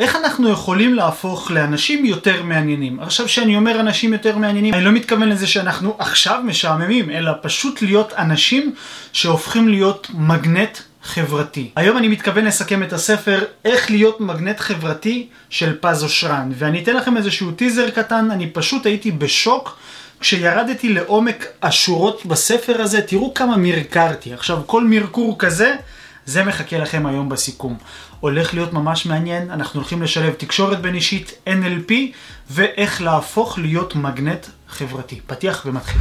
איך אנחנו יכולים להפוך לאנשים יותר מעניינים? עכשיו שאני אומר אנשים יותר מעניינים, אני לא מתכוון לזה שאנחנו עכשיו משעממים, אלא פשוט להיות אנשים שהופכים להיות מגנט חברתי. היום אני מתכוון לסכם את הספר איך להיות מגנט חברתי של פז אושרן, ואני אתן לכם איזשהו טיזר קטן, אני פשוט הייתי בשוק כשירדתי לעומק השורות בספר הזה, תראו כמה מרקרתי. עכשיו כל מרקור כזה זה מחכה לכם היום בסיכום. הולך להיות ממש מעניין, אנחנו הולכים לשלב תקשורת בין אישית, NLP, ואיך להפוך להיות מגנט חברתי. פתיח ומתחיל.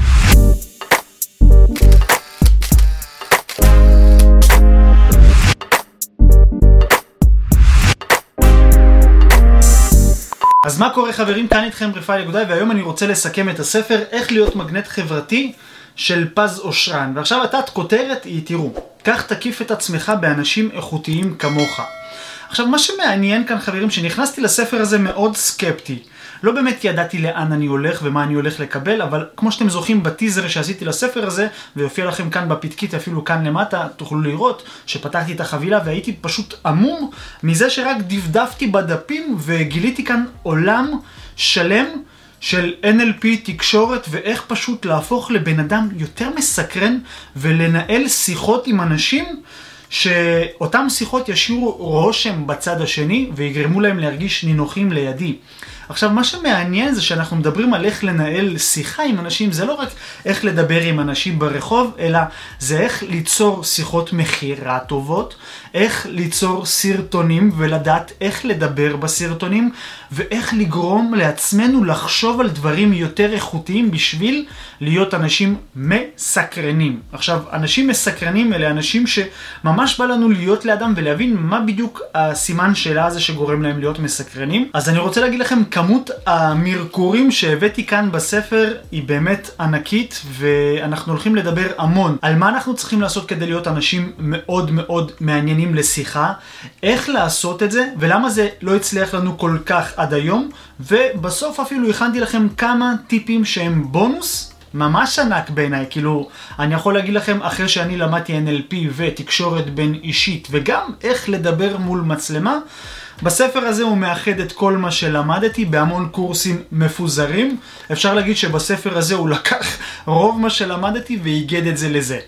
אז מה קורה חברים? כאן איתכם רפאל יגודאי, והיום אני רוצה לסכם את הספר איך להיות מגנט חברתי של פז אושרן. ועכשיו התת כותרת היא, תראו, כך תקיף את עצמך באנשים איכותיים כמוך. עכשיו, מה שמעניין כאן, חברים, שנכנסתי לספר הזה מאוד סקפטי. לא באמת ידעתי לאן אני הולך ומה אני הולך לקבל, אבל כמו שאתם זוכרים בטיזר שעשיתי לספר הזה, ויופיע לכם כאן בפתקית, אפילו כאן למטה, תוכלו לראות שפתחתי את החבילה והייתי פשוט עמום מזה שרק דפדפתי בדפים וגיליתי כאן עולם שלם של NLP תקשורת ואיך פשוט להפוך לבן אדם יותר מסקרן ולנהל שיחות עם אנשים שאותם שיחות ישאירו רושם בצד השני ויגרמו להם להרגיש נינוחים לידי. עכשיו, מה שמעניין זה שאנחנו מדברים על איך לנהל שיחה עם אנשים, זה לא רק איך לדבר עם אנשים ברחוב, אלא זה איך ליצור שיחות מכירה טובות, איך ליצור סרטונים ולדעת איך לדבר בסרטונים, ואיך לגרום לעצמנו לחשוב על דברים יותר איכותיים בשביל להיות אנשים מסקרנים. עכשיו, אנשים מסקרנים אלה אנשים שממש בא לנו להיות לידם ולהבין מה בדיוק הסימן שאלה הזה שגורם להם להיות מסקרנים. אז אני רוצה להגיד לכם כמות המרקורים שהבאתי כאן בספר היא באמת ענקית, ואנחנו הולכים לדבר המון על מה אנחנו צריכים לעשות כדי להיות אנשים מאוד מאוד מעניינים לשיחה, איך לעשות את זה, ולמה זה לא הצליח לנו כל כך עד היום, ובסוף אפילו הכנתי לכם כמה טיפים שהם בונוס. ממש ענק בעיניי, כאילו, אני יכול להגיד לכם, אחרי שאני למדתי NLP ותקשורת בין אישית, וגם איך לדבר מול מצלמה, בספר הזה הוא מאחד את כל מה שלמדתי בהמון קורסים מפוזרים. אפשר להגיד שבספר הזה הוא לקח רוב מה שלמדתי ואיגד את זה לזה.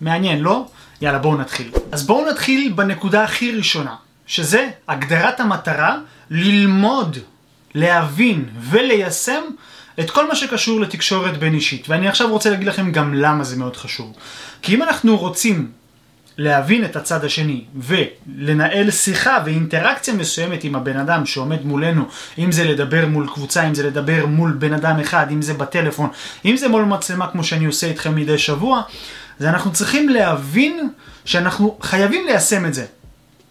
מעניין, לא? יאללה, בואו נתחיל. אז בואו נתחיל בנקודה הכי ראשונה, שזה הגדרת המטרה, ללמוד, להבין וליישם את כל מה שקשור לתקשורת בין אישית. ואני עכשיו רוצה להגיד לכם גם למה זה מאוד חשוב. כי אם אנחנו רוצים להבין את הצד השני ולנהל שיחה ואינטראקציה מסוימת עם הבן אדם שעומד מולנו, אם זה לדבר מול קבוצה, אם זה לדבר מול בן אדם אחד, אם זה בטלפון, אם זה מול מצלמה כמו שאני עושה איתכם מדי שבוע, אז אנחנו צריכים להבין שאנחנו חייבים ליישם את זה.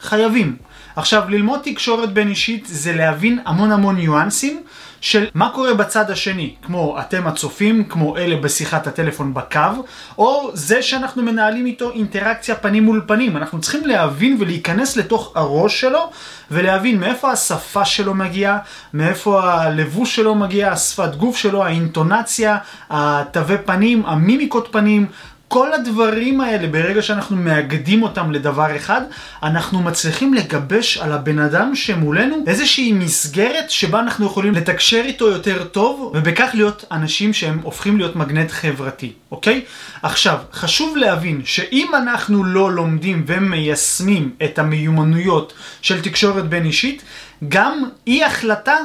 חייבים. עכשיו, ללמוד תקשורת בין אישית זה להבין המון המון ניואנסים של מה קורה בצד השני, כמו אתם הצופים, כמו אלה בשיחת הטלפון בקו, או זה שאנחנו מנהלים איתו אינטראקציה פנים מול פנים. אנחנו צריכים להבין ולהיכנס לתוך הראש שלו, ולהבין מאיפה השפה שלו מגיעה, מאיפה הלבוש שלו מגיע, השפת גוף שלו, האינטונציה, התווי פנים, המימיקות פנים. כל הדברים האלה, ברגע שאנחנו מאגדים אותם לדבר אחד, אנחנו מצליחים לגבש על הבן אדם שמולנו איזושהי מסגרת שבה אנחנו יכולים לתקשר איתו יותר טוב, ובכך להיות אנשים שהם הופכים להיות מגנט חברתי, אוקיי? עכשיו, חשוב להבין שאם אנחנו לא לומדים ומיישמים את המיומנויות של תקשורת בין אישית, גם אי החלטה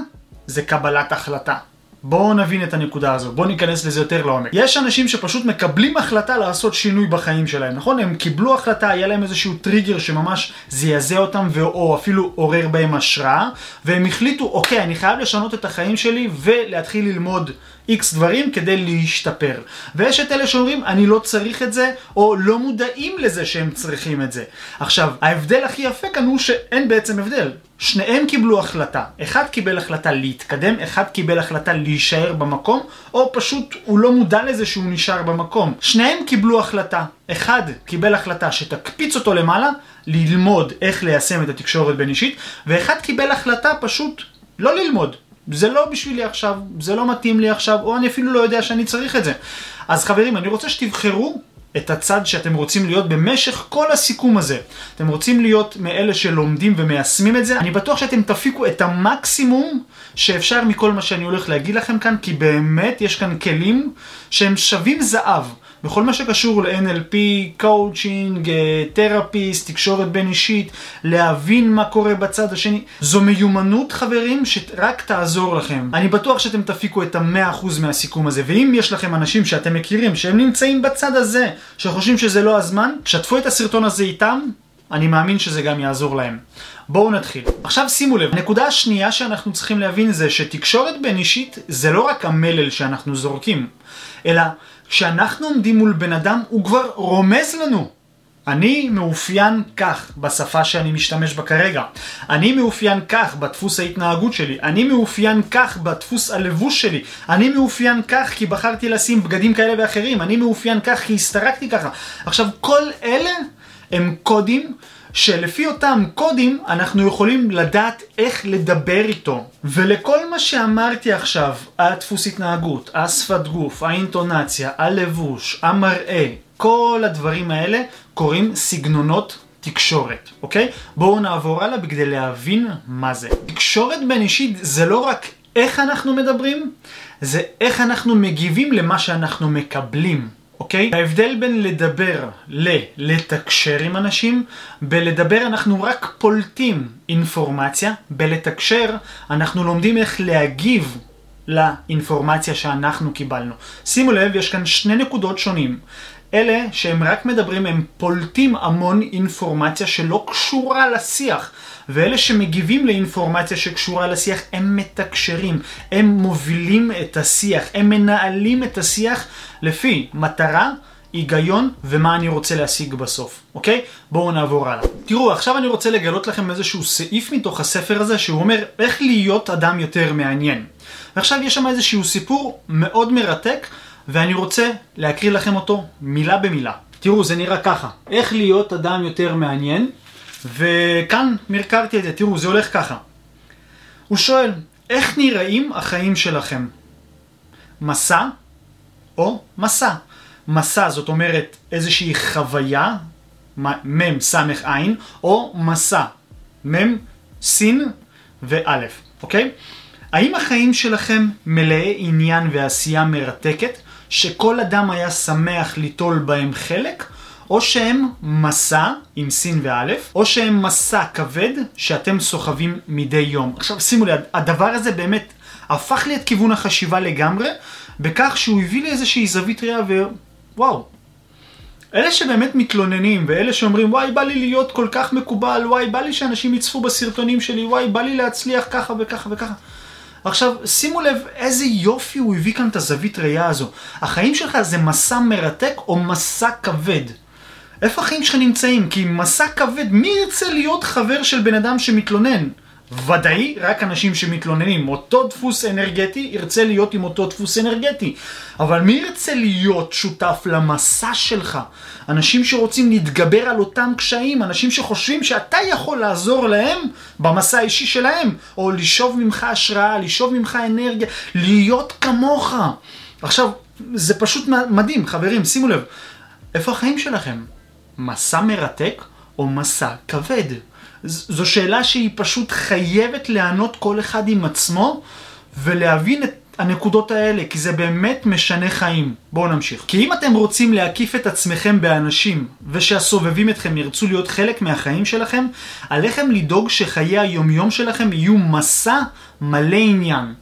זה קבלת החלטה. בואו נבין את הנקודה הזו, בואו ניכנס לזה יותר לעומק. יש אנשים שפשוט מקבלים החלטה לעשות שינוי בחיים שלהם, נכון? הם קיבלו החלטה, היה להם איזשהו טריגר שממש זעזע אותם, או אפילו עורר בהם השראה, והם החליטו, אוקיי, אני חייב לשנות את החיים שלי ולהתחיל ללמוד איקס דברים כדי להשתפר. ויש את אלה שאומרים, אני לא צריך את זה, או לא מודעים לזה שהם צריכים את זה. עכשיו, ההבדל הכי יפה כאן הוא שאין בעצם הבדל. שניהם קיבלו החלטה. אחד קיבל החלטה להתקדם, אחד קיבל החלטה להישאר במקום, או פשוט הוא לא מודע לזה שהוא נשאר במקום. שניהם קיבלו החלטה. אחד קיבל החלטה שתקפיץ אותו למעלה, ללמוד איך ליישם את התקשורת בין אישית, ואחד קיבל החלטה פשוט לא ללמוד, זה לא בשבילי עכשיו, זה לא מתאים לי עכשיו, או אני אפילו לא יודע שאני צריך את זה. אז חברים, אני רוצה שתבחרו את הצד שאתם רוצים להיות במשך כל הסיכום הזה. אתם רוצים להיות מאלה שלומדים ומיישמים את זה, אני בטוח שאתם תפיקו את המקסימום שאפשר מכל מה שאני הולך להגיד לכם כאן, כי באמת יש כאן כלים שהם שווים זהב. בכל מה שקשור ל-NLP, קואוצ'ינג, תרפיסט, תקשורת בין אישית, להבין מה קורה בצד השני. זו מיומנות חברים שרק תעזור לכם. אני בטוח שאתם תפיקו את המאה אחוז מהסיכום הזה, ואם יש לכם אנשים שאתם מכירים שהם נמצאים בצד הזה, שחושבים שזה לא הזמן, שתפו את הסרטון הזה איתם, אני מאמין שזה גם יעזור להם. בואו נתחיל. עכשיו שימו לב, הנקודה השנייה שאנחנו צריכים להבין זה שתקשורת בין אישית זה לא רק המלל שאנחנו זורקים, אלא כשאנחנו עומדים מול בן אדם, הוא כבר רומז לנו. אני מאופיין כך בשפה שאני משתמש בה כרגע. אני מאופיין כך בדפוס ההתנהגות שלי. אני מאופיין כך בדפוס הלבוש שלי. אני מאופיין כך כי בחרתי לשים בגדים כאלה ואחרים. אני מאופיין כך כי הסתרקתי ככה. עכשיו, כל אלה הם קודים שלפי אותם קודים אנחנו יכולים לדעת איך לדבר איתו. ולכל מה שאמרתי עכשיו, הדפוס התנהגות, השפת גוף, האינטונציה, הלבוש, המראה, כל הדברים האלה קוראים סגנונות תקשורת, אוקיי? בואו נעבור הלאה בכדי להבין מה זה. תקשורת בין אישית זה לא רק איך אנחנו מדברים, זה איך אנחנו מגיבים למה שאנחנו מקבלים. אוקיי? ההבדל בין לדבר ללתקשר עם אנשים, בלדבר אנחנו רק פולטים אינפורמציה, בלתקשר אנחנו לומדים איך להגיב לאינפורמציה שאנחנו קיבלנו. שימו לב, יש כאן שני נקודות שונים. אלה שהם רק מדברים, הם פולטים המון אינפורמציה שלא קשורה לשיח. ואלה שמגיבים לאינפורמציה שקשורה לשיח, הם מתקשרים, הם מובילים את השיח, הם מנהלים את השיח לפי מטרה, היגיון ומה אני רוצה להשיג בסוף, אוקיי? בואו נעבור הלאה. תראו, עכשיו אני רוצה לגלות לכם איזשהו סעיף מתוך הספר הזה שהוא אומר איך להיות אדם יותר מעניין. ועכשיו יש שם איזשהו סיפור מאוד מרתק ואני רוצה להקריא לכם אותו מילה במילה. תראו, זה נראה ככה. איך להיות אדם יותר מעניין, וכאן מרקרתי את זה. תראו, זה הולך ככה. הוא שואל, איך נראים החיים שלכם? מסע או מסע? מסע זאת אומרת איזושהי חוויה, מ' ס' ע', או מסע, מ' סין וא', אוקיי? האם החיים שלכם מלאי עניין ועשייה מרתקת? שכל אדם היה שמח ליטול בהם חלק, או שהם מסע עם סין ואלף, או שהם מסע כבד שאתם סוחבים מדי יום. עכשיו שימו לב, הדבר הזה באמת הפך לי את כיוון החשיבה לגמרי, בכך שהוא הביא לי איזושהי זווית ראייה ווואו. אלה שבאמת מתלוננים, ואלה שאומרים וואי בא לי להיות כל כך מקובל, וואי בא לי שאנשים יצפו בסרטונים שלי, וואי בא לי להצליח ככה וככה וככה. עכשיו, שימו לב איזה יופי הוא הביא כאן את הזווית ראייה הזו. החיים שלך זה מסע מרתק או מסע כבד? איפה החיים שלך נמצאים? כי מסע כבד, מי ירצה להיות חבר של בן אדם שמתלונן? ודאי, רק אנשים שמתלוננים. אותו דפוס אנרגטי ירצה להיות עם אותו דפוס אנרגטי. אבל מי ירצה להיות שותף למסע שלך? אנשים שרוצים להתגבר על אותם קשיים, אנשים שחושבים שאתה יכול לעזור להם במסע האישי שלהם, או לשאוב ממך השראה, לשאוב ממך אנרגיה, להיות כמוך. עכשיו, זה פשוט מדהים, חברים, שימו לב. איפה החיים שלכם? מסע מרתק או מסע כבד? זו שאלה שהיא פשוט חייבת לענות כל אחד עם עצמו ולהבין את הנקודות האלה, כי זה באמת משנה חיים. בואו נמשיך. כי אם אתם רוצים להקיף את עצמכם באנשים ושהסובבים אתכם ירצו להיות חלק מהחיים שלכם, עליכם לדאוג שחיי היומיום שלכם יהיו מסע מלא עניין.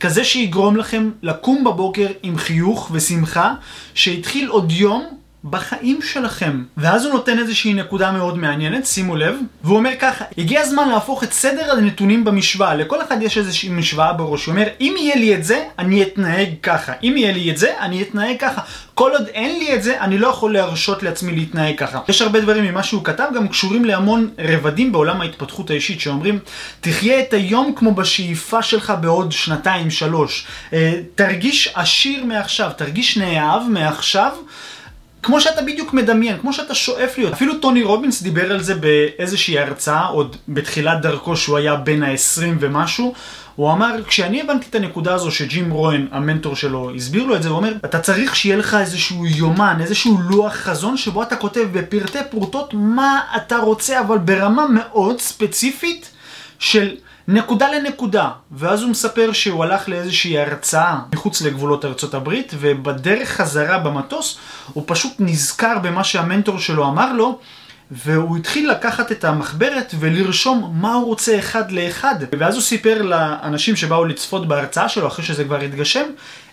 כזה שיגרום לכם לקום בבוקר עם חיוך ושמחה, שהתחיל עוד יום בחיים שלכם. ואז הוא נותן איזושהי נקודה מאוד מעניינת, שימו לב, והוא אומר ככה, הגיע הזמן להפוך את סדר הנתונים במשוואה, לכל אחד יש איזושהי משוואה בראש, הוא אומר, אם יהיה לי את זה, אני אתנהג ככה, אם יהיה לי את זה, אני אתנהג ככה. כל עוד אין לי את זה, אני לא יכול להרשות לעצמי להתנהג ככה. יש הרבה דברים ממה שהוא כתב, גם קשורים להמון רבדים בעולם ההתפתחות האישית, שאומרים, תחיה את היום כמו בשאיפה שלך בעוד שנתיים, שלוש. אה, תרגיש עשיר מעכשיו, תרגיש נאהב מעכשיו. כמו שאתה בדיוק מדמיין, כמו שאתה שואף להיות. אפילו טוני רובינס דיבר על זה באיזושהי הרצאה, עוד בתחילת דרכו שהוא היה בין ה-20 ומשהו. הוא אמר, כשאני הבנתי את הנקודה הזו שג'ים רואן, המנטור שלו, הסביר לו את זה, הוא אומר, אתה צריך שיהיה לך איזשהו יומן, איזשהו לוח חזון, שבו אתה כותב בפרטי פרוטות מה אתה רוצה, אבל ברמה מאוד ספציפית של נקודה לנקודה. ואז הוא מספר שהוא הלך לאיזושהי הרצאה מחוץ לגבולות ארצות הברית, ובדרך חזרה במטוס, הוא פשוט נזכר במה שהמנטור שלו אמר לו, והוא התחיל לקחת את המחברת ולרשום מה הוא רוצה אחד לאחד. ואז הוא סיפר לאנשים שבאו לצפות בהרצאה שלו, אחרי שזה כבר התגשם,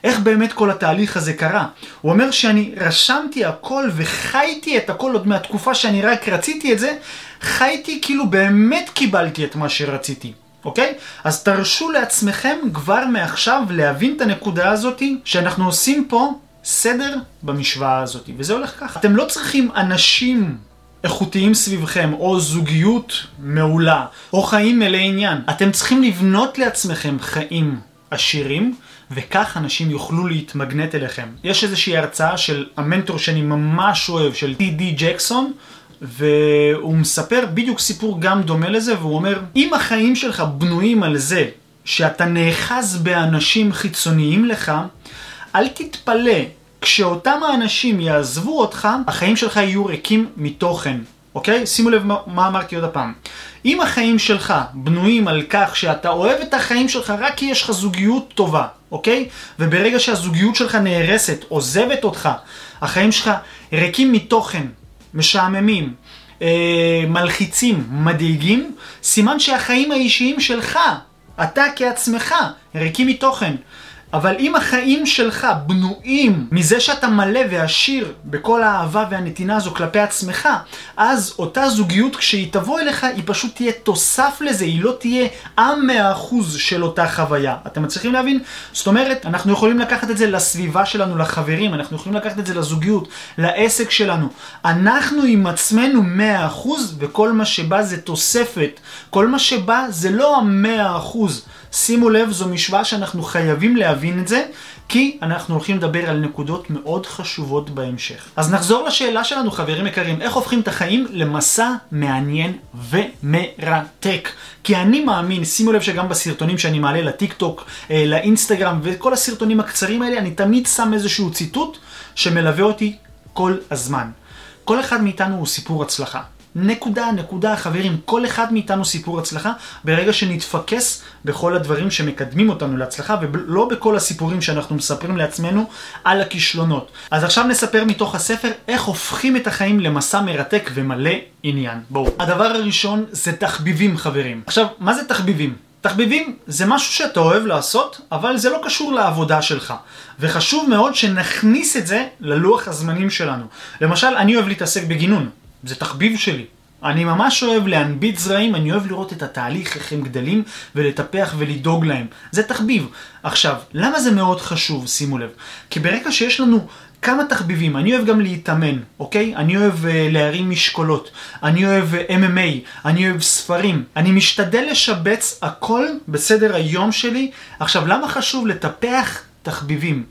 איך באמת כל התהליך הזה קרה. הוא אומר שאני רשמתי הכל וחייתי את הכל עוד מהתקופה שאני רק רציתי את זה, חייתי כאילו באמת קיבלתי את מה שרציתי. אוקיי? אז תרשו לעצמכם כבר מעכשיו להבין את הנקודה הזאתי שאנחנו עושים פה סדר במשוואה הזאתי, וזה הולך ככה. אתם לא צריכים אנשים איכותיים סביבכם, או זוגיות מעולה, או חיים מלאי עניין. אתם צריכים לבנות לעצמכם חיים עשירים, וכך אנשים יוכלו להתמגנט אליכם. יש איזושהי הרצאה של המנטור שאני ממש אוהב, של טי.די ג'קסון, והוא מספר בדיוק סיפור גם דומה לזה, והוא אומר, אם החיים שלך בנויים על זה שאתה נאחז באנשים חיצוניים לך, אל תתפלא כשאותם האנשים יעזבו אותך, החיים שלך יהיו ריקים מתוכן, אוקיי? שימו לב מה, מה אמרתי עוד הפעם. אם החיים שלך בנויים על כך שאתה אוהב את החיים שלך רק כי יש לך זוגיות טובה, אוקיי? וברגע שהזוגיות שלך נהרסת, עוזבת אותך, החיים שלך ריקים מתוכן, משעממים, אה, מלחיצים, מדאיגים, סימן שהחיים האישיים שלך, אתה כעצמך, ריקים מתוכן. אבל אם החיים שלך בנויים מזה שאתה מלא ועשיר בכל האהבה והנתינה הזו כלפי עצמך, אז אותה זוגיות כשהיא תבוא אליך, היא פשוט תהיה תוסף לזה, היא לא תהיה המאה אחוז של אותה חוויה. אתם מצליחים להבין? זאת אומרת, אנחנו יכולים לקחת את זה לסביבה שלנו, לחברים, אנחנו יכולים לקחת את זה לזוגיות, לעסק שלנו. אנחנו עם עצמנו מאה אחוז, וכל מה שבא זה תוספת. כל מה שבא זה לא המאה אחוז. שימו לב, זו משוואה שאנחנו חייבים להבין את זה, כי אנחנו הולכים לדבר על נקודות מאוד חשובות בהמשך. אז נחזור לשאלה שלנו, חברים יקרים, איך הופכים את החיים למסע מעניין ומרתק? כי אני מאמין, שימו לב שגם בסרטונים שאני מעלה לטיק טוק, אה, לאינסטגרם וכל הסרטונים הקצרים האלה, אני תמיד שם איזשהו ציטוט שמלווה אותי כל הזמן. כל אחד מאיתנו הוא סיפור הצלחה. נקודה, נקודה, חברים, כל אחד מאיתנו סיפור הצלחה ברגע שנתפקס בכל הדברים שמקדמים אותנו להצלחה ולא בכל הסיפורים שאנחנו מספרים לעצמנו על הכישלונות. אז עכשיו נספר מתוך הספר איך הופכים את החיים למסע מרתק ומלא עניין. בואו. הדבר הראשון זה תחביבים, חברים. עכשיו, מה זה תחביבים? תחביבים זה משהו שאתה אוהב לעשות, אבל זה לא קשור לעבודה שלך. וחשוב מאוד שנכניס את זה ללוח הזמנים שלנו. למשל, אני אוהב להתעסק בגינון. זה תחביב שלי. אני ממש אוהב להנביט זרעים, אני אוהב לראות את התהליך, איך הם גדלים, ולטפח ולדאוג להם. זה תחביב. עכשיו, למה זה מאוד חשוב, שימו לב? כי ברגע שיש לנו כמה תחביבים, אני אוהב גם להתאמן, אוקיי? אני אוהב uh, להרים משקולות, אני אוהב uh, אה, MMA, אני אוהב ספרים. אני משתדל לשבץ הכל בסדר היום שלי. עכשיו, למה חשוב לטפח תחביבים?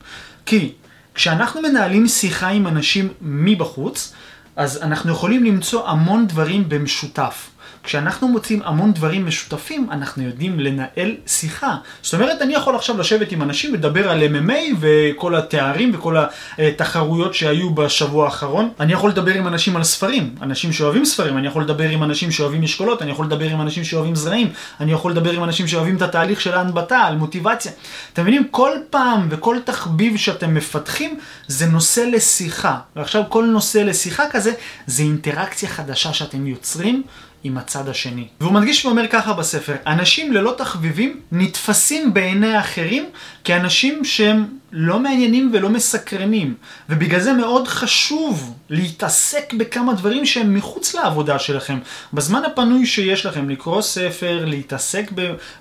כי כשאנחנו מנהלים שיחה עם אנשים מבחוץ, אז אנחנו יכולים למצוא המון דברים במשותף. כשאנחנו מוצאים המון דברים משותפים, אנחנו יודעים לנהל שיחה. זאת אומרת, אני יכול עכשיו לשבת עם אנשים ולדבר על MMA וכל התארים וכל התחרויות שהיו בשבוע האחרון. אני יכול לדבר עם אנשים על ספרים, אנשים שאוהבים ספרים, אני יכול לדבר עם אנשים שאוהבים משקולות, אני יכול לדבר עם אנשים שאוהבים זרעים, אני יכול לדבר עם אנשים שאוהבים את התהליך של ההנבטה, על מוטיבציה. אתם מבינים, כל פעם וכל תחביב שאתם מפתחים זה נושא לשיחה. ועכשיו כל נושא לשיחה כזה זה אינטראקציה חדשה שאתם יוצרים. עם הצד השני. והוא מדגיש ואומר ככה בספר, אנשים ללא תחביבים נתפסים בעיני האחרים כאנשים שהם לא מעניינים ולא מסקרנים. ובגלל זה מאוד חשוב להתעסק בכמה דברים שהם מחוץ לעבודה שלכם. בזמן הפנוי שיש לכם, לקרוא ספר, להתעסק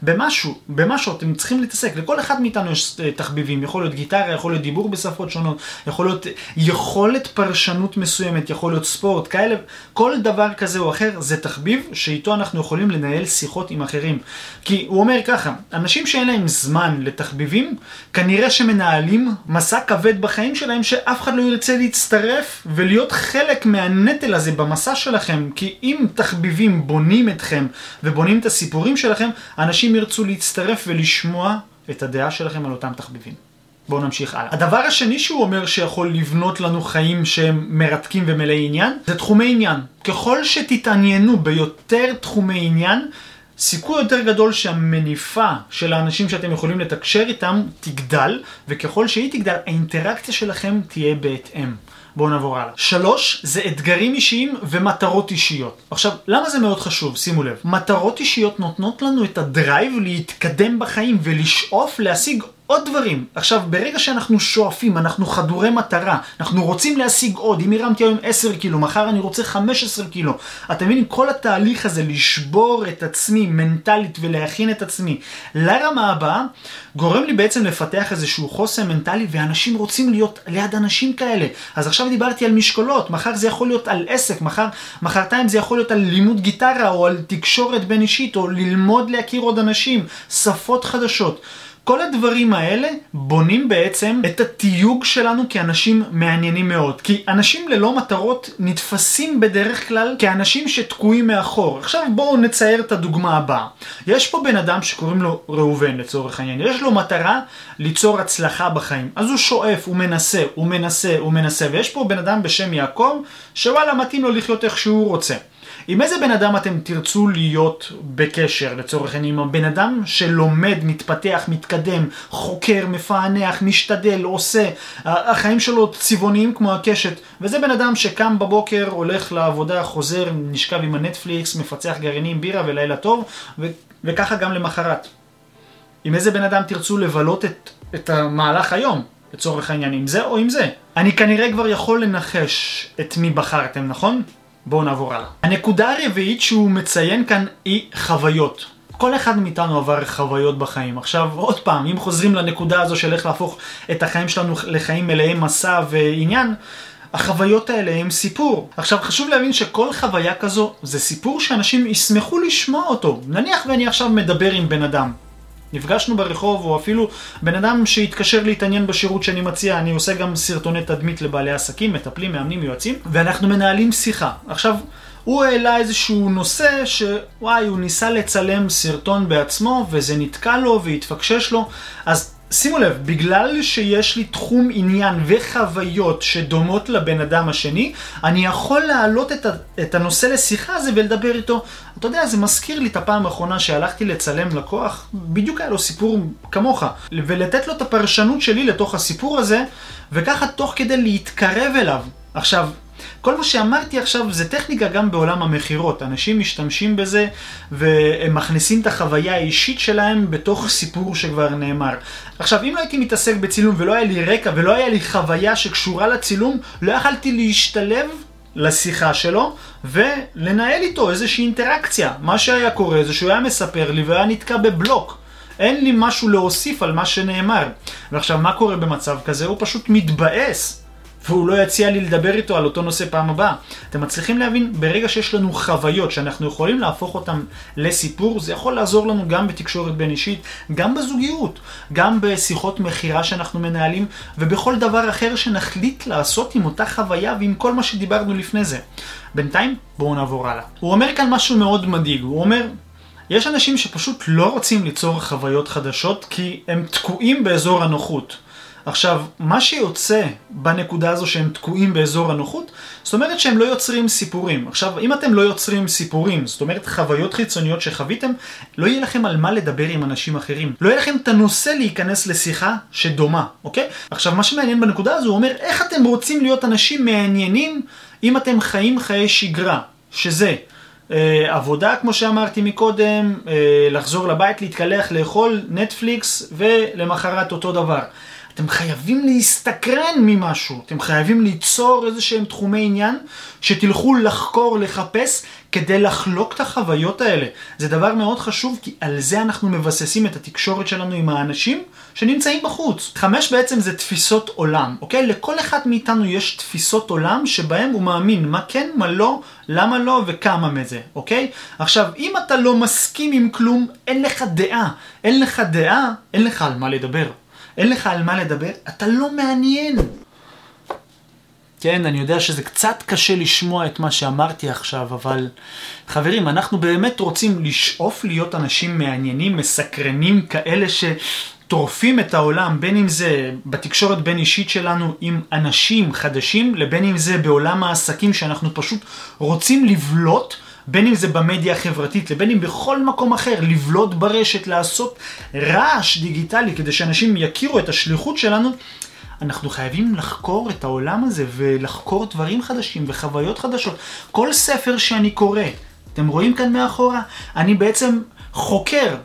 במשהו, במשהו, אתם צריכים להתעסק. לכל אחד מאיתנו יש אה, תחביבים, יכול להיות גיטרה, יכול להיות דיבור בשפות שונות, יכול להיות יכולת פרשנות מסוימת, יכול להיות ספורט, כאלה, כל דבר כזה או אחר זה תחביב שאיתו אנחנו יכולים לנהל שיחות עם אחרים. כי הוא אומר ככה, אנשים שאין להם זמן לתחביבים, כנראה שמנהלים מנהלים מסע כבד בחיים שלהם שאף אחד לא ירצה להצטרף ולהיות חלק מהנטל הזה במסע שלכם כי אם תחביבים בונים אתכם ובונים את הסיפורים שלכם אנשים ירצו להצטרף ולשמוע את הדעה שלכם על אותם תחביבים. בואו נמשיך הלאה. הדבר השני שהוא אומר שיכול לבנות לנו חיים שהם מרתקים ומלאי עניין, זה תחומי עניין. ככל שתתעניינו ביותר תחומי עניין, סיכוי יותר גדול שהמניפה של האנשים שאתם יכולים לתקשר איתם תגדל, וככל שהיא תגדל, האינטראקציה שלכם תהיה בהתאם. בואו נעבור הלאה. שלוש, זה אתגרים אישיים ומטרות אישיות. עכשיו, למה זה מאוד חשוב? שימו לב. מטרות אישיות נותנות לנו את הדרייב להתקדם בחיים ולשאוף להשיג עוד דברים. עכשיו, ברגע שאנחנו שואפים, אנחנו חדורי מטרה, אנחנו רוצים להשיג עוד, אם הרמתי היום 10 קילו, מחר אני רוצה 15 קילו. אתם מבינים, כל התהליך הזה, לשבור את עצמי מנטלית ולהכין את עצמי לרמה הבאה, גורם לי בעצם לפתח איזשהו חוסן מנטלי, ואנשים רוצים להיות ליד אנשים כאלה. אז עכשיו דיברתי על משקולות, מחר זה יכול להיות על עסק, מחר, מחרתיים זה יכול להיות על לימוד גיטרה, או על תקשורת בין אישית, או ללמוד להכיר עוד אנשים, שפות חדשות. כל הדברים האלה בונים בעצם את התיוג שלנו כאנשים מעניינים מאוד. כי אנשים ללא מטרות נתפסים בדרך כלל כאנשים שתקועים מאחור. עכשיו בואו נצייר את הדוגמה הבאה. יש פה בן אדם שקוראים לו ראובן לצורך העניין. יש לו מטרה ליצור הצלחה בחיים. אז הוא שואף, הוא מנסה, הוא מנסה, הוא מנסה. ויש פה בן אדם בשם יעקב, שוואלה מתאים לו לחיות איך שהוא רוצה. עם איזה בן אדם אתם תרצו להיות בקשר, לצורך העניין, עם הבן אדם שלומד, מתפתח, מתקדם, חוקר, מפענח, משתדל, עושה, החיים שלו צבעוניים כמו הקשת, וזה בן אדם שקם בבוקר, הולך לעבודה, חוזר, נשכב עם הנטפליקס, מפצח גרעינים, בירה ולילה טוב, ו- וככה גם למחרת. עם איזה בן אדם תרצו לבלות את, את המהלך היום, לצורך העניין, עם זה או עם זה? אני כנראה כבר יכול לנחש את מי בחרתם, נכון? בואו נעבור הלאה. הנקודה הרביעית שהוא מציין כאן היא חוויות. כל אחד מאיתנו עבר חוויות בחיים. עכשיו, עוד פעם, אם חוזרים לנקודה הזו של איך להפוך את החיים שלנו לחיים מלאי מסע ועניין, החוויות האלה הם סיפור. עכשיו, חשוב להבין שכל חוויה כזו זה סיפור שאנשים ישמחו לשמוע אותו. נניח ואני עכשיו מדבר עם בן אדם. נפגשנו ברחוב, או אפילו בן אדם שהתקשר להתעניין בשירות שאני מציע, אני עושה גם סרטוני תדמית לבעלי עסקים, מטפלים, מאמנים, יועצים, ואנחנו מנהלים שיחה. עכשיו, הוא העלה איזשהו נושא שוואי, הוא ניסה לצלם סרטון בעצמו, וזה נתקע לו והתפקשש לו, אז שימו לב, בגלל שיש לי תחום עניין וחוויות שדומות לבן אדם השני, אני יכול להעלות את, את הנושא לשיחה הזה ולדבר איתו. אתה יודע, זה מזכיר לי את הפעם האחרונה שהלכתי לצלם לקוח, בדיוק היה לו סיפור כמוך, ולתת לו את הפרשנות שלי לתוך הסיפור הזה, וככה תוך כדי להתקרב אליו. עכשיו, כל מה שאמרתי עכשיו זה טכניקה גם בעולם המכירות. אנשים משתמשים בזה והם מכניסים את החוויה האישית שלהם בתוך סיפור שכבר נאמר. עכשיו, אם לא הייתי מתעסק בצילום ולא היה לי רקע ולא היה לי חוויה שקשורה לצילום, לא יכלתי להשתלב לשיחה שלו ולנהל איתו איזושהי אינטראקציה. מה שהיה קורה זה שהוא היה מספר לי והיה נתקע בבלוק. אין לי משהו להוסיף על מה שנאמר. ועכשיו, מה קורה במצב כזה? הוא פשוט מתבאס. והוא לא יציע לי לדבר איתו על אותו נושא פעם הבאה. אתם מצליחים להבין, ברגע שיש לנו חוויות שאנחנו יכולים להפוך אותן לסיפור, זה יכול לעזור לנו גם בתקשורת בין אישית, גם בזוגיות, גם בשיחות מכירה שאנחנו מנהלים, ובכל דבר אחר שנחליט לעשות עם אותה חוויה ועם כל מה שדיברנו לפני זה. בינתיים, בואו נעבור הלאה. הוא אומר כאן משהו מאוד מדאיג, הוא אומר... יש אנשים שפשוט לא רוצים ליצור חוויות חדשות כי הם תקועים באזור הנוחות. עכשיו, מה שיוצא בנקודה הזו שהם תקועים באזור הנוחות, זאת אומרת שהם לא יוצרים סיפורים. עכשיו, אם אתם לא יוצרים סיפורים, זאת אומרת חוויות חיצוניות שחוויתם, לא יהיה לכם על מה לדבר עם אנשים אחרים. לא יהיה לכם את הנושא להיכנס לשיחה שדומה, אוקיי? עכשיו, מה שמעניין בנקודה הזו, הוא אומר, איך אתם רוצים להיות אנשים מעניינים אם אתם חיים חיי שגרה, שזה... Uh, עבודה, כמו שאמרתי מקודם, uh, לחזור לבית, להתקלח, לאכול, נטפליקס, ולמחרת אותו דבר. אתם חייבים להסתקרן ממשהו, אתם חייבים ליצור איזה שהם תחומי עניין שתלכו לחקור, לחפש, כדי לחלוק את החוויות האלה. זה דבר מאוד חשוב, כי על זה אנחנו מבססים את התקשורת שלנו עם האנשים שנמצאים בחוץ. חמש בעצם זה תפיסות עולם, אוקיי? לכל אחד מאיתנו יש תפיסות עולם שבהם הוא מאמין מה כן, מה לא, למה לא וכמה מזה, אוקיי? עכשיו, אם אתה לא מסכים עם כלום, אין לך דעה. אין לך דעה, אין לך על מה לדבר. אין לך על מה לדבר, אתה לא מעניין. כן, אני יודע שזה קצת קשה לשמוע את מה שאמרתי עכשיו, אבל חברים, אנחנו באמת רוצים לשאוף להיות אנשים מעניינים, מסקרנים, כאלה שטורפים את העולם, בין אם זה בתקשורת בין אישית שלנו עם אנשים חדשים, לבין אם זה בעולם העסקים שאנחנו פשוט רוצים לבלוט. בין אם זה במדיה החברתית, לבין אם בכל מקום אחר, לבלוט ברשת, לעשות רעש דיגיטלי כדי שאנשים יכירו את השליחות שלנו, אנחנו חייבים לחקור את העולם הזה ולחקור דברים חדשים וחוויות חדשות. כל ספר שאני קורא, אתם רואים כאן מאחורה, אני בעצם חוקר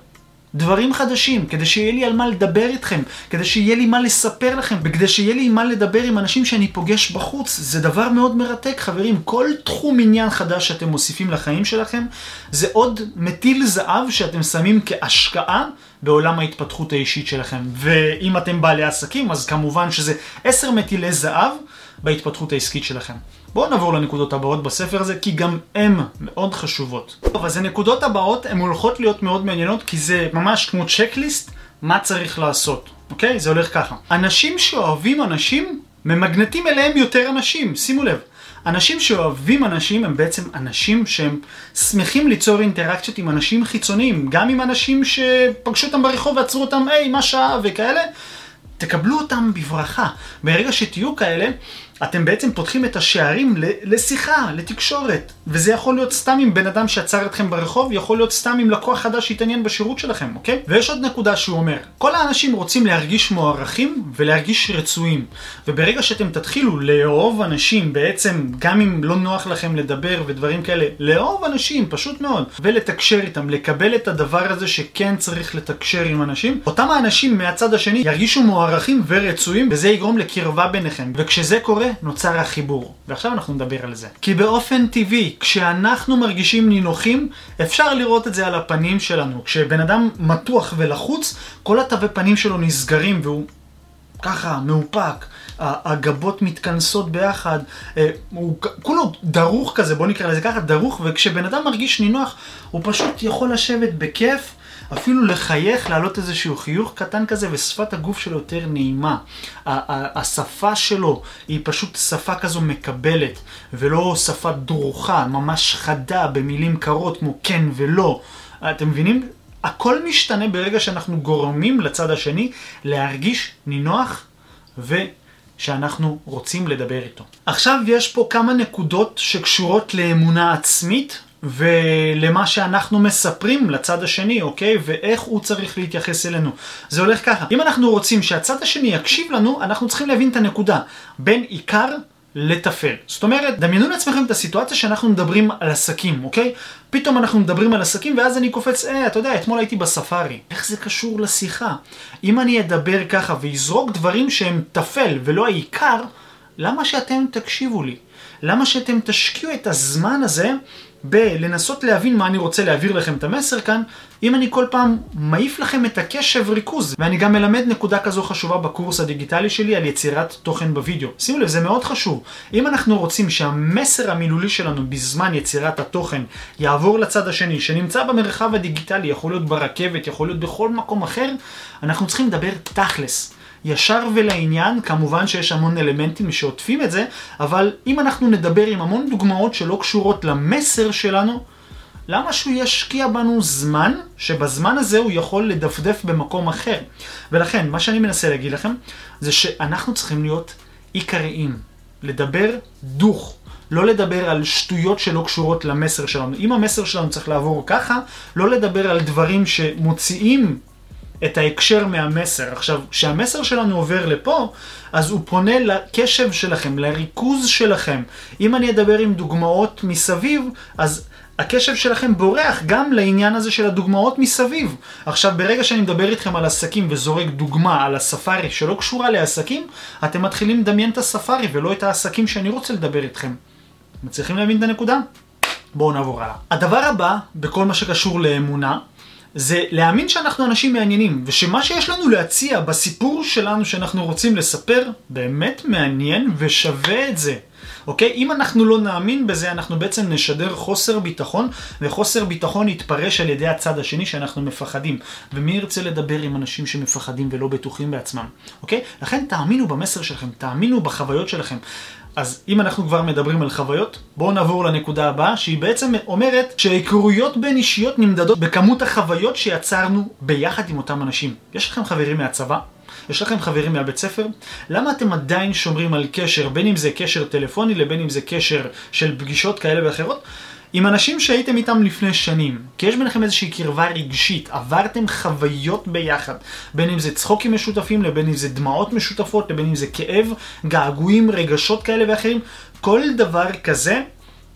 דברים חדשים, כדי שיהיה לי על מה לדבר איתכם, כדי שיהיה לי מה לספר לכם, וכדי שיהיה לי מה לדבר עם אנשים שאני פוגש בחוץ. זה דבר מאוד מרתק, חברים. כל תחום עניין חדש שאתם מוסיפים לחיים שלכם, זה עוד מטיל זהב שאתם שמים כהשקעה בעולם ההתפתחות האישית שלכם. ואם אתם בעלי עסקים, אז כמובן שזה עשר מטילי זהב בהתפתחות העסקית שלכם. בואו נעבור לנקודות הבאות בספר הזה, כי גם הן מאוד חשובות. טוב, אז הנקודות הבאות הן הולכות להיות מאוד מעניינות, כי זה ממש כמו צ'קליסט, מה צריך לעשות, אוקיי? זה הולך ככה. אנשים שאוהבים אנשים, ממגנטים אליהם יותר אנשים, שימו לב. אנשים שאוהבים אנשים הם בעצם אנשים שהם שמחים ליצור אינטראקציות עם אנשים חיצוניים, גם עם אנשים שפגשו אותם ברחוב ועצרו אותם, היי, מה שעה וכאלה. תקבלו אותם בברכה. ברגע שתהיו כאלה, אתם בעצם פותחים את השערים לשיחה, לתקשורת. וזה יכול להיות סתם עם בן אדם שעצר אתכם ברחוב, יכול להיות סתם עם לקוח חדש שהתעניין בשירות שלכם, אוקיי? ויש עוד נקודה שהוא אומר, כל האנשים רוצים להרגיש מוערכים ולהרגיש רצויים. וברגע שאתם תתחילו לאהוב אנשים, בעצם, גם אם לא נוח לכם לדבר ודברים כאלה, לאהוב אנשים, פשוט מאוד, ולתקשר איתם, לקבל את הדבר הזה שכן צריך לתקשר עם אנשים, אותם האנשים מהצד השני ירגישו מוערכים ורצויים, וזה יגרום לקרבה ביניכם. וכשזה קורה, נוצר החיבור. ועכשיו אנחנו נדבר על זה. כי באופן טבעי, כשאנחנו מרגישים נינוחים, אפשר לראות את זה על הפנים שלנו. כשבן אדם מתוח ולחוץ, כל התווי פנים שלו נסגרים והוא ככה, מאופק. הגבות מתכנסות ביחד, אה, הוא כולו דרוך כזה, בוא נקרא לזה ככה, דרוך, וכשבן אדם מרגיש נינוח, הוא פשוט יכול לשבת בכיף אפילו לחייך, להעלות איזשהו חיוך קטן כזה, ושפת הגוף שלו יותר נעימה. השפה שלו היא פשוט שפה כזו מקבלת, ולא שפה דרוכה, ממש חדה, במילים קרות כמו כן ולא. אתם מבינים? הכל משתנה ברגע שאנחנו גורמים לצד השני להרגיש נינוח ו... שאנחנו רוצים לדבר איתו. עכשיו יש פה כמה נקודות שקשורות לאמונה עצמית ולמה שאנחנו מספרים לצד השני, אוקיי? ואיך הוא צריך להתייחס אלינו. זה הולך ככה. אם אנחנו רוצים שהצד השני יקשיב לנו, אנחנו צריכים להבין את הנקודה. בין עיקר לטפל. זאת אומרת, דמיינו לעצמכם את הסיטואציה שאנחנו מדברים על עסקים, אוקיי? פתאום אנחנו מדברים על עסקים ואז אני קופץ, אה, אתה יודע, אתמול הייתי בספארי. איך זה קשור לשיחה? אם אני אדבר ככה ואזרוק דברים שהם טפל ולא העיקר, למה שאתם תקשיבו לי? למה שאתם תשקיעו את הזמן הזה בלנסות להבין מה אני רוצה להעביר לכם את המסר כאן, אם אני כל פעם מעיף לכם את הקשב ריכוז. ואני גם מלמד נקודה כזו חשובה בקורס הדיגיטלי שלי על יצירת תוכן בווידאו. שימו לב, זה מאוד חשוב. אם אנחנו רוצים שהמסר המילולי שלנו בזמן יצירת התוכן יעבור לצד השני, שנמצא במרחב הדיגיטלי, יכול להיות ברכבת, יכול להיות בכל מקום אחר, אנחנו צריכים לדבר תכלס. ישר ולעניין, כמובן שיש המון אלמנטים שעוטפים את זה, אבל אם אנחנו נדבר עם המון דוגמאות שלא קשורות למסר שלנו, למה שהוא ישקיע בנו זמן, שבזמן הזה הוא יכול לדפדף במקום אחר? ולכן, מה שאני מנסה להגיד לכם, זה שאנחנו צריכים להיות עיקריים, לדבר דוך. לא לדבר על שטויות שלא קשורות למסר שלנו. אם המסר שלנו צריך לעבור ככה, לא לדבר על דברים שמוציאים את ההקשר מהמסר. עכשיו, כשהמסר שלנו עובר לפה, אז הוא פונה לקשב שלכם, לריכוז שלכם. אם אני אדבר עם דוגמאות מסביב, אז הקשב שלכם בורח גם לעניין הזה של הדוגמאות מסביב. עכשיו, ברגע שאני מדבר איתכם על עסקים וזורק דוגמה על הספארי שלא קשורה לעסקים, אתם מתחילים לדמיין את הספארי ולא את העסקים שאני רוצה לדבר איתכם. מצליחים להבין את הנקודה? בואו נעבור הלאה. הדבר הבא, בכל מה שקשור לאמונה, זה להאמין שאנחנו אנשים מעניינים, ושמה שיש לנו להציע בסיפור שלנו שאנחנו רוצים לספר, באמת מעניין ושווה את זה. אוקיי? אם אנחנו לא נאמין בזה, אנחנו בעצם נשדר חוסר ביטחון, וחוסר ביטחון יתפרש על ידי הצד השני שאנחנו מפחדים. ומי ירצה לדבר עם אנשים שמפחדים ולא בטוחים בעצמם, אוקיי? לכן תאמינו במסר שלכם, תאמינו בחוויות שלכם. אז אם אנחנו כבר מדברים על חוויות, בואו נעבור לנקודה הבאה, שהיא בעצם אומרת שהיכרויות בין אישיות נמדדות בכמות החוויות שיצרנו ביחד עם אותם אנשים. יש לכם חברים מהצבא? יש לכם חברים מהבית ספר? למה אתם עדיין שומרים על קשר, בין אם זה קשר טלפוני לבין אם זה קשר של פגישות כאלה ואחרות? עם אנשים שהייתם איתם לפני שנים, כי יש ביניכם איזושהי קרבה רגשית, עברתם חוויות ביחד, בין אם זה צחוקים משותפים, לבין אם זה דמעות משותפות, לבין אם זה כאב, געגועים, רגשות כאלה ואחרים, כל דבר כזה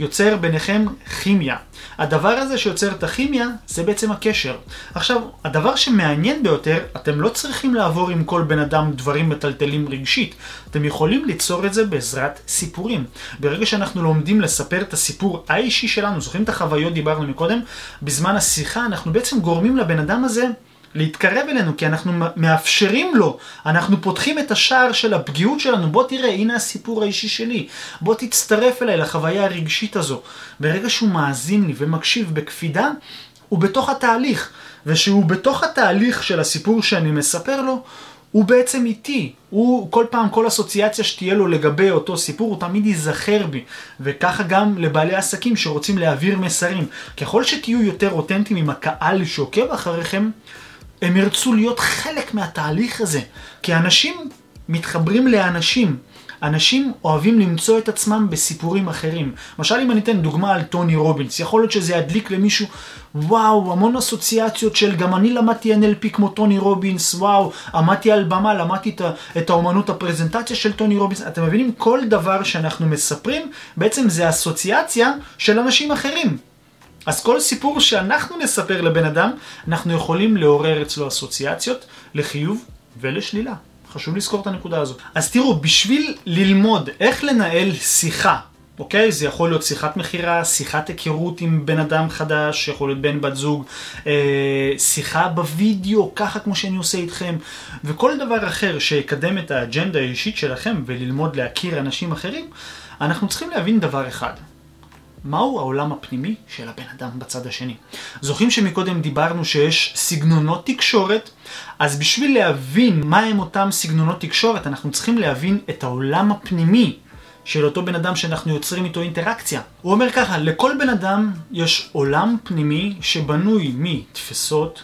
יוצר ביניכם כימיה. הדבר הזה שיוצר את הכימיה זה בעצם הקשר. עכשיו, הדבר שמעניין ביותר, אתם לא צריכים לעבור עם כל בן אדם דברים מטלטלים רגשית. אתם יכולים ליצור את זה בעזרת סיפורים. ברגע שאנחנו לומדים לספר את הסיפור האישי שלנו, זוכרים את החוויות דיברנו מקודם? בזמן השיחה אנחנו בעצם גורמים לבן אדם הזה להתקרב אלינו, כי אנחנו מאפשרים לו, אנחנו פותחים את השער של הפגיעות שלנו, בוא תראה, הנה הסיפור האישי שלי, בוא תצטרף אליי לחוויה הרגשית הזו. ברגע שהוא מאזין לי ומקשיב בקפידה, הוא בתוך התהליך, ושהוא בתוך התהליך של הסיפור שאני מספר לו, הוא בעצם איתי, הוא כל פעם, כל אסוציאציה שתהיה לו לגבי אותו סיפור, הוא תמיד ייזכר בי. וככה גם לבעלי עסקים שרוצים להעביר מסרים. ככל שתהיו יותר אותנטיים עם הקהל שעוקב אחריכם, הם ירצו להיות חלק מהתהליך הזה. כי אנשים מתחברים לאנשים. אנשים אוהבים למצוא את עצמם בסיפורים אחרים. למשל אם אני אתן דוגמה על טוני רובינס, יכול להיות שזה ידליק למישהו, וואו, המון אסוציאציות של גם אני למדתי NLP כמו טוני רובינס, וואו, עמדתי על במה, למדתי את, האומנות הפרזנטציה של טוני רובינס. אתם מבינים? כל דבר שאנחנו מספרים, בעצם זה אסוציאציה של אנשים אחרים. אז כל סיפור שאנחנו נספר לבן אדם, אנחנו יכולים לעורר אצלו אסוציאציות לחיוב ולשלילה. חשוב לזכור את הנקודה הזו. אז תראו, בשביל ללמוד איך לנהל שיחה, אוקיי? זה יכול להיות שיחת מכירה, שיחת היכרות עם בן אדם חדש, יכול להיות בן בת זוג, אה, שיחה בווידאו, ככה כמו שאני עושה איתכם, וכל דבר אחר שיקדם את האג'נדה האישית שלכם וללמוד להכיר אנשים אחרים, אנחנו צריכים להבין דבר אחד. מהו העולם הפנימי של הבן אדם בצד השני. זוכרים שמקודם דיברנו שיש סגנונות תקשורת, אז בשביל להבין מהם אותם סגנונות תקשורת, אנחנו צריכים להבין את העולם הפנימי של אותו בן אדם שאנחנו יוצרים איתו אינטראקציה. הוא אומר ככה, לכל בן אדם יש עולם פנימי שבנוי מתפיסות,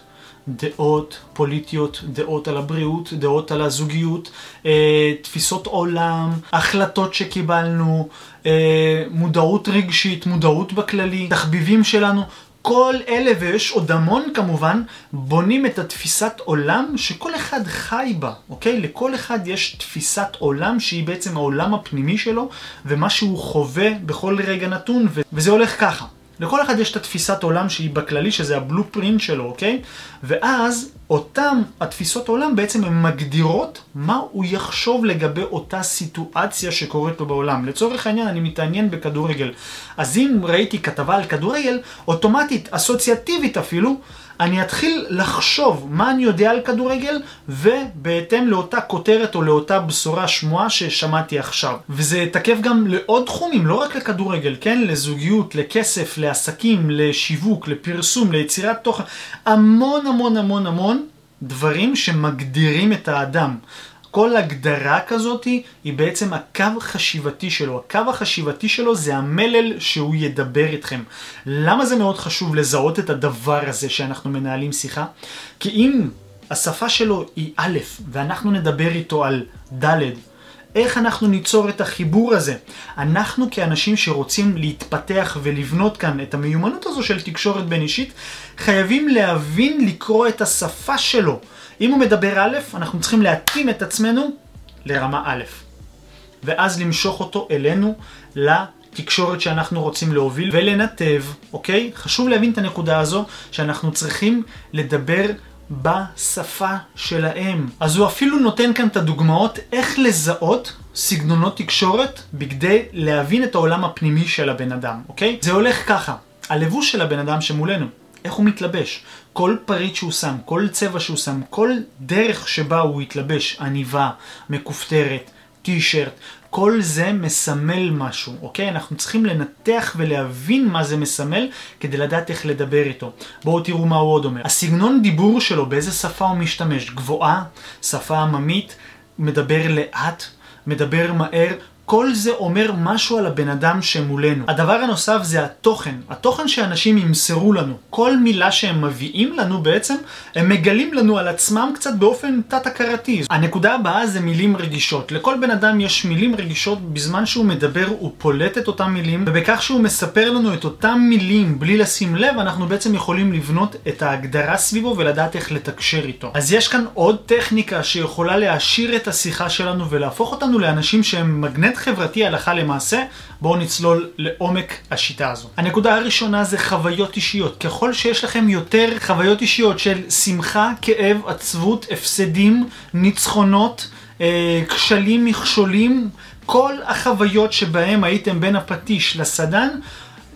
דעות פוליטיות, דעות על הבריאות, דעות על הזוגיות, אה, תפיסות עולם, החלטות שקיבלנו, אה, מודעות רגשית, מודעות בכללי, תחביבים שלנו, כל אלה, ויש עוד המון כמובן, בונים את התפיסת עולם שכל אחד חי בה, אוקיי? לכל אחד יש תפיסת עולם שהיא בעצם העולם הפנימי שלו, ומה שהוא חווה בכל רגע נתון, וזה הולך ככה. לכל אחד יש את התפיסת עולם שהיא בכללי, שזה הבלופרינט שלו, אוקיי? ואז אותם התפיסות עולם בעצם הן מגדירות מה הוא יחשוב לגבי אותה סיטואציה שקורית לו בעולם. לצורך העניין אני מתעניין בכדורגל. אז אם ראיתי כתבה על כדורגל, אוטומטית, אסוציאטיבית אפילו, אני אתחיל לחשוב מה אני יודע על כדורגל, ובהתאם לאותה כותרת או לאותה בשורה שמועה ששמעתי עכשיו. וזה תקף גם לעוד תחומים, לא רק לכדורגל, כן? לזוגיות, לכסף, לעסקים, לשיווק, לפרסום, ליצירת תוכן. המון המון המון המון דברים שמגדירים את האדם. כל הגדרה כזאת היא בעצם הקו החשיבתי שלו. הקו החשיבתי שלו זה המלל שהוא ידבר איתכם. למה זה מאוד חשוב לזהות את הדבר הזה שאנחנו מנהלים שיחה? כי אם השפה שלו היא א', ואנחנו נדבר איתו על ד', איך אנחנו ניצור את החיבור הזה? אנחנו כאנשים שרוצים להתפתח ולבנות כאן את המיומנות הזו של תקשורת בין אישית, חייבים להבין לקרוא את השפה שלו. אם הוא מדבר א', אנחנו צריכים להתאים את עצמנו לרמה א', ואז למשוך אותו אלינו לתקשורת שאנחנו רוצים להוביל ולנתב, אוקיי? חשוב להבין את הנקודה הזו שאנחנו צריכים לדבר בשפה שלהם. אז הוא אפילו נותן כאן את הדוגמאות איך לזהות סגנונות תקשורת בכדי להבין את העולם הפנימי של הבן אדם, אוקיי? זה הולך ככה, הלבוש של הבן אדם שמולנו. איך הוא מתלבש. כל פריט שהוא שם, כל צבע שהוא שם, כל דרך שבה הוא יתלבש, עניבה, מכופתרת, טישרט, כל זה מסמל משהו, אוקיי? אנחנו צריכים לנתח ולהבין מה זה מסמל כדי לדעת איך לדבר איתו. בואו תראו מה הוא עוד אומר. הסגנון דיבור שלו, באיזה שפה הוא משתמש? גבוהה, שפה עממית, מדבר לאט, מדבר מהר, כל זה אומר משהו על הבן אדם שמולנו. הדבר הנוסף זה התוכן. התוכן שאנשים ימסרו לנו. כל מילה שהם מביאים לנו בעצם, הם מגלים לנו על עצמם קצת באופן תת-הכרתי. הנקודה הבאה זה מילים רגישות. לכל בן אדם יש מילים רגישות בזמן שהוא מדבר, הוא פולט את אותם מילים, ובכך שהוא מספר לנו את אותם מילים בלי לשים לב, אנחנו בעצם יכולים לבנות את ההגדרה סביבו ולדעת איך לתקשר איתו. אז יש כאן עוד טכניקה שיכולה להעשיר את השיחה שלנו ולהפוך אותנו לאנשים שהם מגנט חברתי הלכה למעשה, בואו נצלול לעומק השיטה הזו. הנקודה הראשונה זה חוויות אישיות. ככל שיש לכם יותר חוויות אישיות של שמחה, כאב, עצבות, הפסדים, ניצחונות, אה, כשלים, מכשולים, כל החוויות שבהם הייתם בין הפטיש לסדן,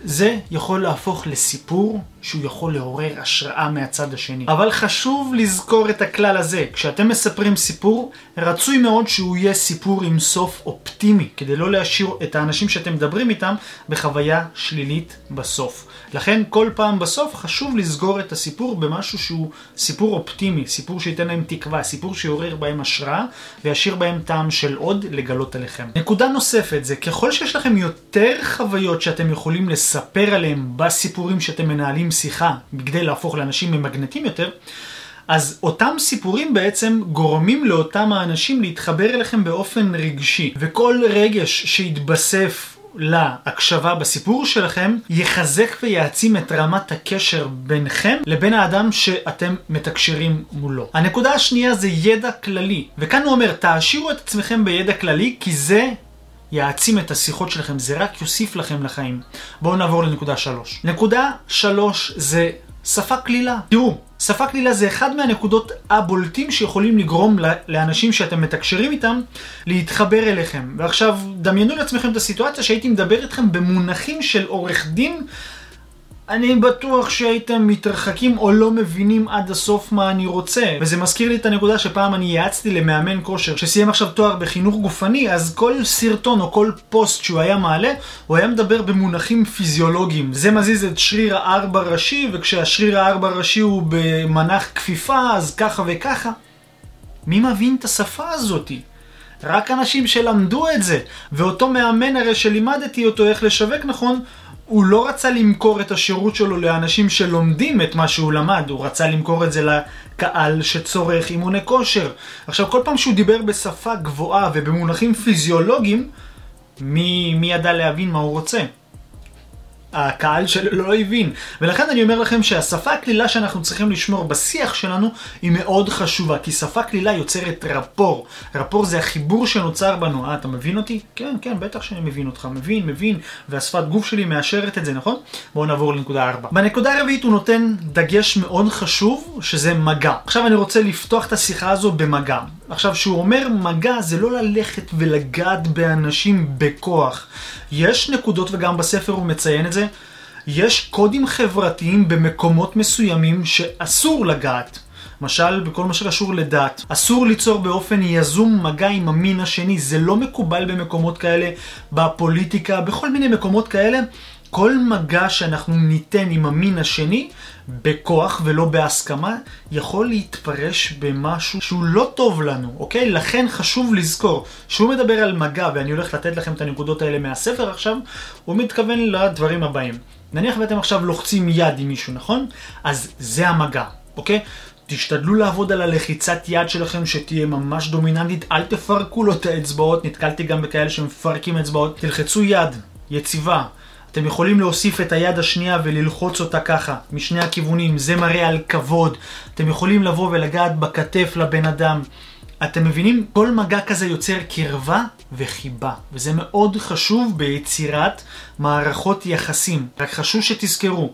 זה יכול להפוך לסיפור שהוא יכול לעורר השראה מהצד השני. אבל חשוב לזכור את הכלל הזה, כשאתם מספרים סיפור, רצוי מאוד שהוא יהיה סיפור עם סוף אופטימי, כדי לא להשאיר את האנשים שאתם מדברים איתם בחוויה שלילית בסוף. לכן כל פעם בסוף חשוב לסגור את הסיפור במשהו שהוא סיפור אופטימי, סיפור שייתן להם תקווה, סיפור שיעורר בהם השראה וישאיר בהם טעם של עוד לגלות עליכם. נקודה נוספת זה ככל שיש לכם יותר חוויות שאתם יכולים לספר עליהם בסיפורים שאתם מנהלים שיחה בכדי להפוך לאנשים ממגנטים יותר, אז אותם סיפורים בעצם גורמים לאותם האנשים להתחבר אליכם באופן רגשי. וכל רגש שיתבסף להקשבה בסיפור שלכם, יחזק ויעצים את רמת הקשר ביניכם לבין האדם שאתם מתקשרים מולו. הנקודה השנייה זה ידע כללי, וכאן הוא אומר, תעשירו את עצמכם בידע כללי, כי זה יעצים את השיחות שלכם, זה רק יוסיף לכם לחיים. בואו נעבור לנקודה שלוש. נקודה שלוש זה שפה קלילה. תראו, שפה קלילה זה אחד מהנקודות הבולטים שיכולים לגרום לאנשים שאתם מתקשרים איתם להתחבר אליכם. ועכשיו, דמיינו לעצמכם את הסיטואציה שהייתי מדבר איתכם במונחים של עורך דין אני בטוח שהייתם מתרחקים או לא מבינים עד הסוף מה אני רוצה. וזה מזכיר לי את הנקודה שפעם אני יעצתי למאמן כושר שסיים עכשיו תואר בחינוך גופני, אז כל סרטון או כל פוסט שהוא היה מעלה, הוא היה מדבר במונחים פיזיולוגיים. זה מזיז את שריר הארבע ראשי, וכשהשריר הארבע ראשי הוא במנח כפיפה, אז ככה וככה. מי מבין את השפה הזאתי? רק אנשים שלמדו את זה. ואותו מאמן הרי שלימדתי אותו איך לשווק נכון, הוא לא רצה למכור את השירות שלו לאנשים שלומדים את מה שהוא למד, הוא רצה למכור את זה לקהל שצורך אימוני כושר. עכשיו, כל פעם שהוא דיבר בשפה גבוהה ובמונחים פיזיולוגיים, מי, מי ידע להבין מה הוא רוצה? הקהל שלו לא הבין. ולכן אני אומר לכם שהשפה הקלילה שאנחנו צריכים לשמור בשיח שלנו היא מאוד חשובה, כי שפה קלילה יוצרת רפור. רפור זה החיבור שנוצר בנו. אה, אתה מבין אותי? כן, כן, בטח שאני מבין אותך. מבין, מבין, והשפת גוף שלי מאשרת את זה, נכון? בואו נעבור לנקודה 4. בנקודה הרביעית הוא נותן דגש מאוד חשוב, שזה מגע. עכשיו אני רוצה לפתוח את השיחה הזו במגע. עכשיו, כשהוא אומר מגע, זה לא ללכת ולגעת באנשים בכוח. יש נקודות, וגם בספר הוא מציין את זה, יש קודים חברתיים במקומות מסוימים שאסור לגעת. למשל, בכל מה שקשור לדת. אסור ליצור באופן יזום מגע עם המין השני, זה לא מקובל במקומות כאלה, בפוליטיקה, בכל מיני מקומות כאלה. כל מגע שאנחנו ניתן עם המין השני, בכוח ולא בהסכמה, יכול להתפרש במשהו שהוא לא טוב לנו, אוקיי? לכן חשוב לזכור, שהוא מדבר על מגע, ואני הולך לתת לכם את הנקודות האלה מהספר עכשיו, הוא מתכוון לדברים הבאים. נניח ואתם עכשיו לוחצים יד עם מישהו, נכון? אז זה המגע, אוקיי? תשתדלו לעבוד על הלחיצת יד שלכם שתהיה ממש דומיננטית, אל תפרקו לו את האצבעות, נתקלתי גם בכאלה שמפרקים אצבעות, תלחצו יד, יציבה. אתם יכולים להוסיף את היד השנייה וללחוץ אותה ככה, משני הכיוונים, זה מראה על כבוד. אתם יכולים לבוא ולגעת בכתף לבן אדם. אתם מבינים? כל מגע כזה יוצר קרבה וחיבה, וזה מאוד חשוב ביצירת מערכות יחסים. רק חשוב שתזכרו,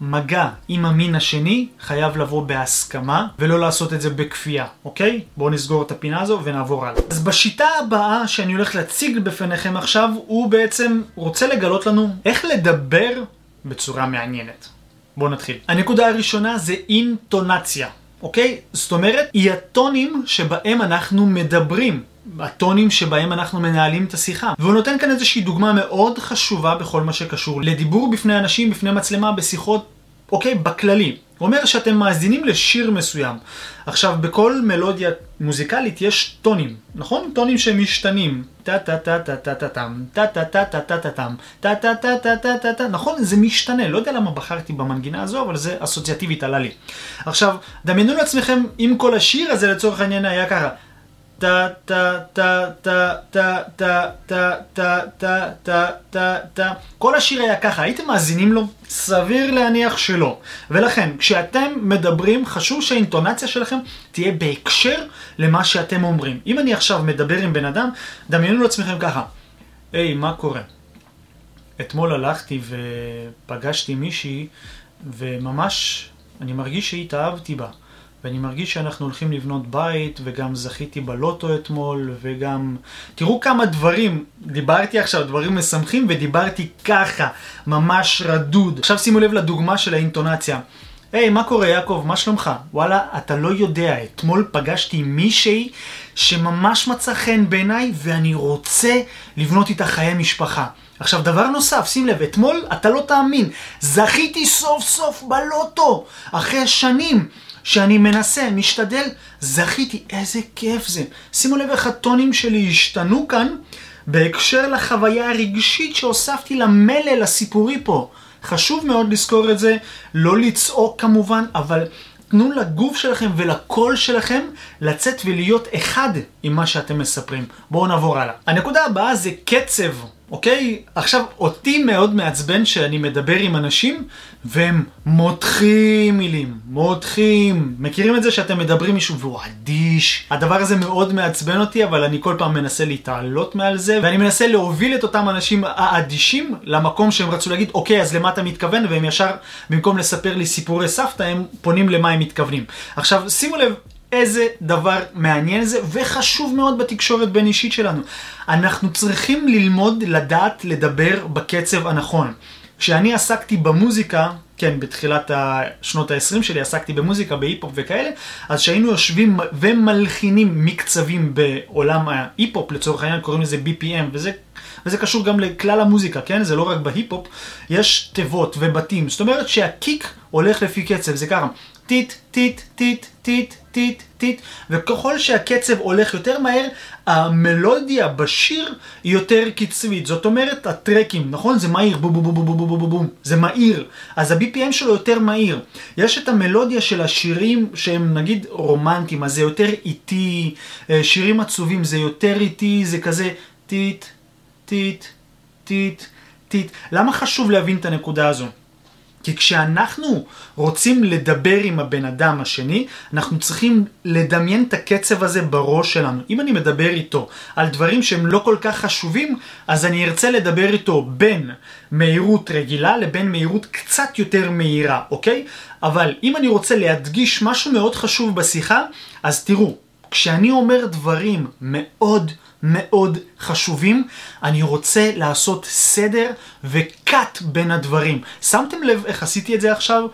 מגע עם המין השני חייב לבוא בהסכמה ולא לעשות את זה בכפייה, אוקיי? בואו נסגור את הפינה הזו ונעבור הלאה. אז בשיטה הבאה שאני הולך להציג בפניכם עכשיו, הוא בעצם רוצה לגלות לנו איך לדבר בצורה מעניינת. בואו נתחיל. הנקודה הראשונה זה אינטונציה, אוקיי? זאת אומרת, היא הטונים שבהם אנחנו מדברים. הטונים שבהם אנחנו מנהלים את השיחה. והוא נותן כאן איזושהי דוגמה מאוד חשובה בכל מה שקשור לדיבור בפני אנשים, בפני מצלמה, בשיחות, אוקיי, בכללי. הוא אומר שאתם מאזינים לשיר מסוים. עכשיו, בכל מלודיה מוזיקלית יש טונים, נכון? טונים שמשתנים. טה טה טה טה טה טה טם, טה טה טה טה טה טה טם, טה טה טה טה טה טה טה, נכון? זה משתנה, לא יודע למה בחרתי במנגינה הזו, אבל זה אסוציאטיבית עלה לי. עכשיו, דמיינו לעצמכם אם כל השיר הזה לצורך העניין היה ככה. טה טה טה טה טה טה טה טה טה טה טה טה כל השיר היה ככה, הייתם מאזינים לו? סביר להניח שלא. ולכן, כשאתם מדברים, חשוב שהאינטונציה שלכם תהיה בהקשר למה שאתם אומרים. אם אני עכשיו מדבר עם בן אדם, דמיינו לעצמכם ככה, היי, מה קורה? אתמול הלכתי ופגשתי מישהי, וממש, אני מרגיש שהתאהבתי בה. ואני מרגיש שאנחנו הולכים לבנות בית, וגם זכיתי בלוטו אתמול, וגם... תראו כמה דברים, דיברתי עכשיו דברים משמחים, ודיברתי ככה, ממש רדוד. עכשיו שימו לב לדוגמה של האינטונציה. היי, hey, מה קורה יעקב? מה שלומך? וואלה, אתה לא יודע, אתמול פגשתי מישהי שממש מצא חן בעיניי, ואני רוצה לבנות איתה חיי משפחה. עכשיו, דבר נוסף, שים לב, אתמול, אתה לא תאמין, זכיתי סוף סוף בלוטו, אחרי שנים. שאני מנסה, משתדל, זכיתי, איזה כיף זה. שימו לב איך הטונים שלי השתנו כאן בהקשר לחוויה הרגשית שהוספתי למלל הסיפורי פה. חשוב מאוד לזכור את זה, לא לצעוק כמובן, אבל תנו לגוף שלכם ולקול שלכם לצאת ולהיות אחד עם מה שאתם מספרים. בואו נעבור הלאה. הנקודה הבאה זה קצב. אוקיי? עכשיו, אותי מאוד מעצבן שאני מדבר עם אנשים והם מותחים מילים, מותחים. מכירים את זה שאתם מדברים מישהו והוא אדיש? הדבר הזה מאוד מעצבן אותי, אבל אני כל פעם מנסה להתעלות מעל זה, ואני מנסה להוביל את אותם אנשים האדישים למקום שהם רצו להגיד, אוקיי, אז למה אתה מתכוון? והם ישר, במקום לספר לי סיפורי סבתא, הם פונים למה הם מתכוונים. עכשיו, שימו לב, איזה דבר מעניין זה, ושוב מאוד בתקשורת בין אישית שלנו. אנחנו צריכים ללמוד לדעת לדבר בקצב הנכון. כשאני עסקתי במוזיקה, כן, בתחילת שנות ה-20 שלי עסקתי במוזיקה, בהיפ-הופ וכאלה, אז כשהיינו יושבים ומלחינים מקצבים בעולם ההיפ-הופ, לצורך העניין קוראים לזה BPM, וזה, וזה קשור גם לכלל המוזיקה, כן? זה לא רק בהיפ-הופ, יש תיבות ובתים, זאת אומרת שה kick הולך לפי קצב, זה ככה, טיט, טיט, טיט, טיט, טיט, טיט, וככל שהקצב הולך יותר מהר, המלודיה בשיר היא יותר קצבית. זאת אומרת, הטרקים, נכון? זה מהיר, בום בום בום בום בום בום בום, זה מהיר. אז ה-BPM שלו יותר מהיר. יש את המלודיה של השירים שהם נגיד רומנטיים, אז זה יותר איטי, שירים עצובים זה יותר איטי, זה כזה טיט, טיט, טיט, טיט. למה חשוב להבין את הנקודה הזו? כי כשאנחנו רוצים לדבר עם הבן אדם השני, אנחנו צריכים לדמיין את הקצב הזה בראש שלנו. אם אני מדבר איתו על דברים שהם לא כל כך חשובים, אז אני ארצה לדבר איתו בין מהירות רגילה לבין מהירות קצת יותר מהירה, אוקיי? אבל אם אני רוצה להדגיש משהו מאוד חשוב בשיחה, אז תראו, כשאני אומר דברים מאוד מאוד חשובים, אני רוצה לעשות סדר וקאט בין הדברים. שמתם לב איך עשיתי את זה עכשיו?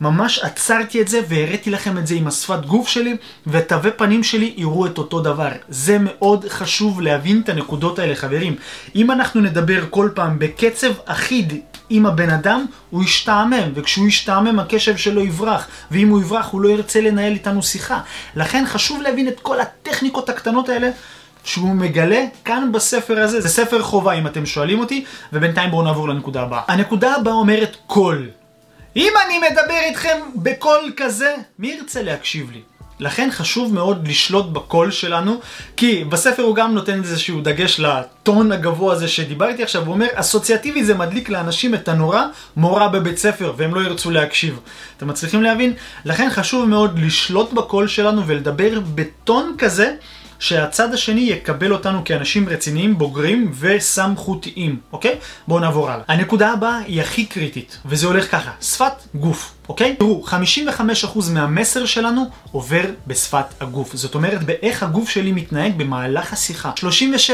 ממש עצרתי את זה והראיתי לכם את זה עם השפת גוף שלי, ותווי פנים שלי יראו את אותו דבר. זה מאוד חשוב להבין את הנקודות האלה, חברים. אם אנחנו נדבר כל פעם בקצב אחיד עם הבן אדם, הוא ישתעמם, וכשהוא ישתעמם הקשב שלו יברח, ואם הוא יברח הוא לא ירצה לנהל איתנו שיחה. לכן חשוב להבין את כל הטכניקות הקטנות האלה. שהוא מגלה כאן בספר הזה, זה ספר חובה אם אתם שואלים אותי, ובינתיים בואו נעבור לנקודה הבאה. הנקודה הבאה אומרת קול. אם אני מדבר איתכם בקול כזה, מי ירצה להקשיב לי? לכן חשוב מאוד לשלוט בקול שלנו, כי בספר הוא גם נותן איזשהו דגש לטון הגבוה הזה שדיברתי עכשיו, הוא אומר, אסוציאטיבי זה מדליק לאנשים את הנורה, מורה בבית ספר, והם לא ירצו להקשיב. אתם מצליחים להבין? לכן חשוב מאוד לשלוט בקול שלנו ולדבר בטון כזה. שהצד השני יקבל אותנו כאנשים רציניים, בוגרים וסמכותיים, אוקיי? בואו נעבור הלאה. הנקודה הבאה היא הכי קריטית, וזה הולך ככה, שפת גוף. אוקיי? תראו, 55% מהמסר שלנו עובר בשפת הגוף. זאת אומרת, באיך הגוף שלי מתנהג במהלך השיחה. 37%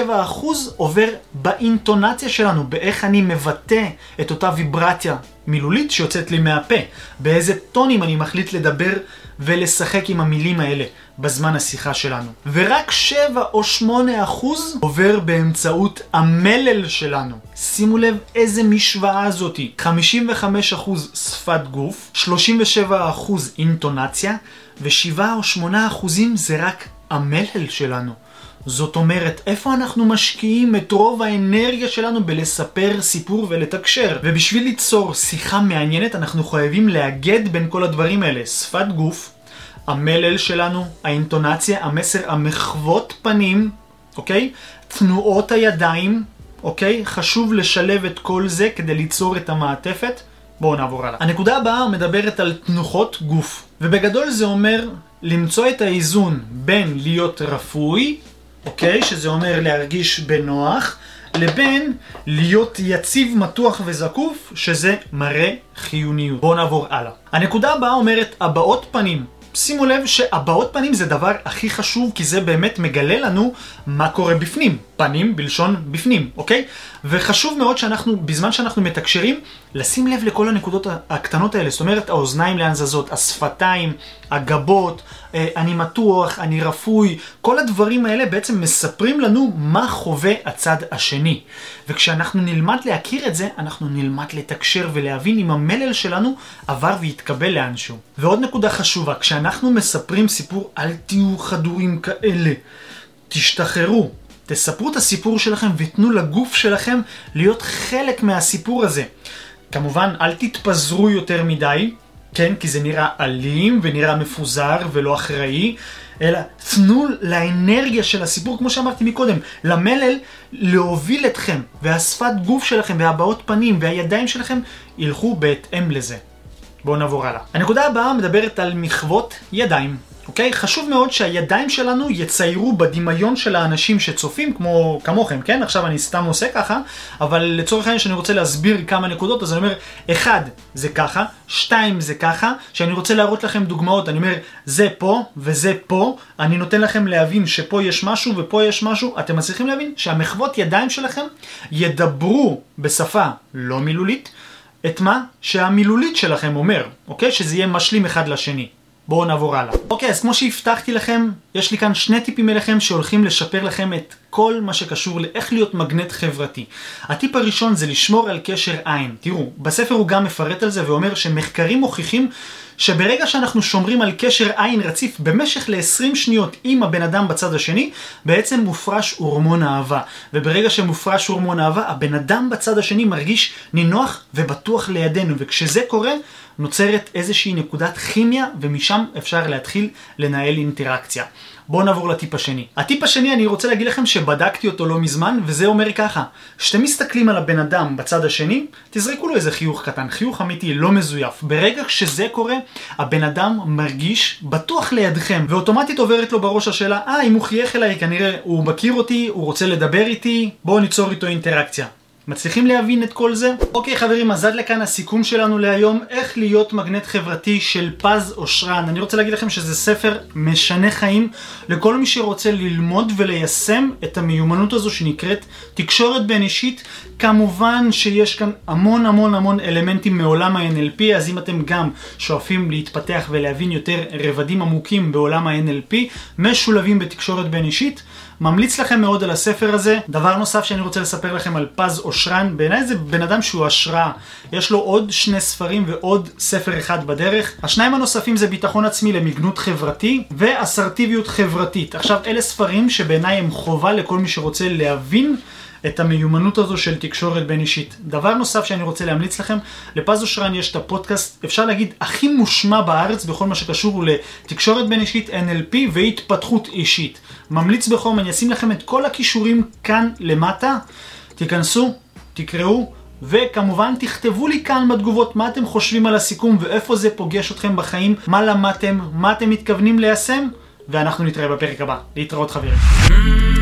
עובר באינטונציה שלנו, באיך אני מבטא את אותה ויברציה מילולית שיוצאת לי מהפה. באיזה טונים אני מחליט לדבר ולשחק עם המילים האלה בזמן השיחה שלנו. ורק 7 או 8 אחוז עובר באמצעות המלל שלנו. שימו לב איזה משוואה זאתי. 55 אחוז שפת גוף, 37 אחוז אינטונציה, ו-7 או 8 אחוזים זה רק המלל שלנו. זאת אומרת, איפה אנחנו משקיעים את רוב האנרגיה שלנו בלספר סיפור ולתקשר? ובשביל ליצור שיחה מעניינת, אנחנו חייבים לאגד בין כל הדברים האלה. שפת גוף, המלל שלנו, האינטונציה, המסר, המחוות פנים, אוקיי? תנועות הידיים, אוקיי? חשוב לשלב את כל זה כדי ליצור את המעטפת. בואו נעבור הלאה. הנקודה הבאה מדברת על תנוחות גוף, ובגדול זה אומר למצוא את האיזון בין להיות רפוי, אוקיי? שזה אומר להרגיש בנוח, לבין להיות יציב, מתוח וזקוף, שזה מראה חיוניות. בואו נעבור הלאה. הנקודה הבאה אומרת הבעות פנים. שימו לב שהבעות פנים זה דבר הכי חשוב, כי זה באמת מגלה לנו מה קורה בפנים. פנים בלשון בפנים, אוקיי? וחשוב מאוד שאנחנו, בזמן שאנחנו מתקשרים, לשים לב לכל הנקודות הקטנות האלה. זאת אומרת, האוזניים לאן זזות, השפתיים, הגבות, אני מתוח, אני רפוי, כל הדברים האלה בעצם מספרים לנו מה חווה הצד השני. וכשאנחנו נלמד להכיר את זה, אנחנו נלמד לתקשר ולהבין אם המלל שלנו עבר והתקבל לאנשהו. ועוד נקודה חשובה, כשאנחנו מספרים סיפור, אל תהיו חדורים כאלה. תשתחררו, תספרו את הסיפור שלכם ותנו לגוף שלכם להיות חלק מהסיפור הזה. כמובן, אל תתפזרו יותר מדי, כן, כי זה נראה אלים ונראה מפוזר ולא אחראי, אלא תנו לאנרגיה של הסיפור, כמו שאמרתי מקודם, למלל להוביל אתכם, והשפת גוף שלכם והבעות פנים והידיים שלכם ילכו בהתאם לזה. בואו נעבור הלאה. הנקודה הבאה מדברת על מחוות ידיים. אוקיי? חשוב מאוד שהידיים שלנו יציירו בדמיון של האנשים שצופים, כמו כמוכם, כן? עכשיו אני סתם עושה ככה, אבל לצורך העניין שאני רוצה להסביר כמה נקודות, אז אני אומר, אחד, זה ככה, שתיים, זה ככה, שאני רוצה להראות לכם דוגמאות, אני אומר, זה פה וזה פה, אני נותן לכם להבין שפה יש משהו ופה יש משהו, אתם מצליחים להבין שהמחוות ידיים שלכם ידברו בשפה לא מילולית, את מה שהמילולית שלכם אומר, אוקיי? שזה יהיה משלים אחד לשני. בואו נעבור הלאה. אוקיי, אז כמו שהבטחתי לכם, יש לי כאן שני טיפים אליכם שהולכים לשפר לכם את כל מה שקשור לאיך להיות מגנט חברתי. הטיפ הראשון זה לשמור על קשר עין. תראו, בספר הוא גם מפרט על זה ואומר שמחקרים מוכיחים שברגע שאנחנו שומרים על קשר עין רציף במשך ל-20 שניות עם הבן אדם בצד השני, בעצם מופרש הורמון אהבה. וברגע שמופרש הורמון אהבה, הבן אדם בצד השני מרגיש נינוח ובטוח לידינו. וכשזה קורה, נוצרת איזושהי נקודת כימיה, ומשם אפשר להתחיל לנהל אינטראקציה. בואו נעבור לטיפ השני. הטיפ השני, אני רוצה להגיד לכם שבדקתי אותו לא מזמן, וזה אומר ככה, כשאתם מסתכלים על הבן אדם בצד השני, תזרקו לו איזה חיוך קטן, חיוך אמיתי, לא מזויף. ברגע שזה קורה, הבן אדם מרגיש בטוח לידכם, ואוטומטית עוברת לו בראש השאלה, אה, אם הוא חייך אליי, כנראה הוא מכיר אותי, הוא רוצה לדבר איתי, בואו ניצור איתו אינטראקציה. מצליחים להבין את כל זה? אוקיי חברים, אז עד לכאן הסיכום שלנו להיום, איך להיות מגנט חברתי של פז אושרן. אני רוצה להגיד לכם שזה ספר משנה חיים לכל מי שרוצה ללמוד וליישם את המיומנות הזו שנקראת תקשורת בין אישית. כמובן שיש כאן המון המון המון אלמנטים מעולם ה-NLP, אז אם אתם גם שואפים להתפתח ולהבין יותר רבדים עמוקים בעולם ה-NLP, משולבים בתקשורת בין אישית, ממליץ לכם מאוד על הספר הזה. דבר נוסף שאני רוצה לספר לכם על פז אושרן, בעיניי זה בן אדם שהוא השראה. יש לו עוד שני ספרים ועוד ספר אחד בדרך. השניים הנוספים זה ביטחון עצמי למגנות חברתי ואסרטיביות חברתית. עכשיו, אלה ספרים שבעיניי הם חובה לכל מי שרוצה להבין את המיומנות הזו של תקשורת בין אישית. דבר נוסף שאני רוצה להמליץ לכם, לפז אושרן יש את הפודקאסט, אפשר להגיד, הכי מושמע בארץ בכל מה שקשור לתקשורת בין אישית, NLP והתפתחות אישית. ממליץ בחום, אני אשים לכם את כל הכישורים כאן למטה, תיכנסו, תקראו. וכמובן תכתבו לי כאן בתגובות מה אתם חושבים על הסיכום ואיפה זה פוגש אתכם בחיים, מה למדתם, מה אתם מתכוונים ליישם, ואנחנו נתראה בפרק הבא. להתראות חברים.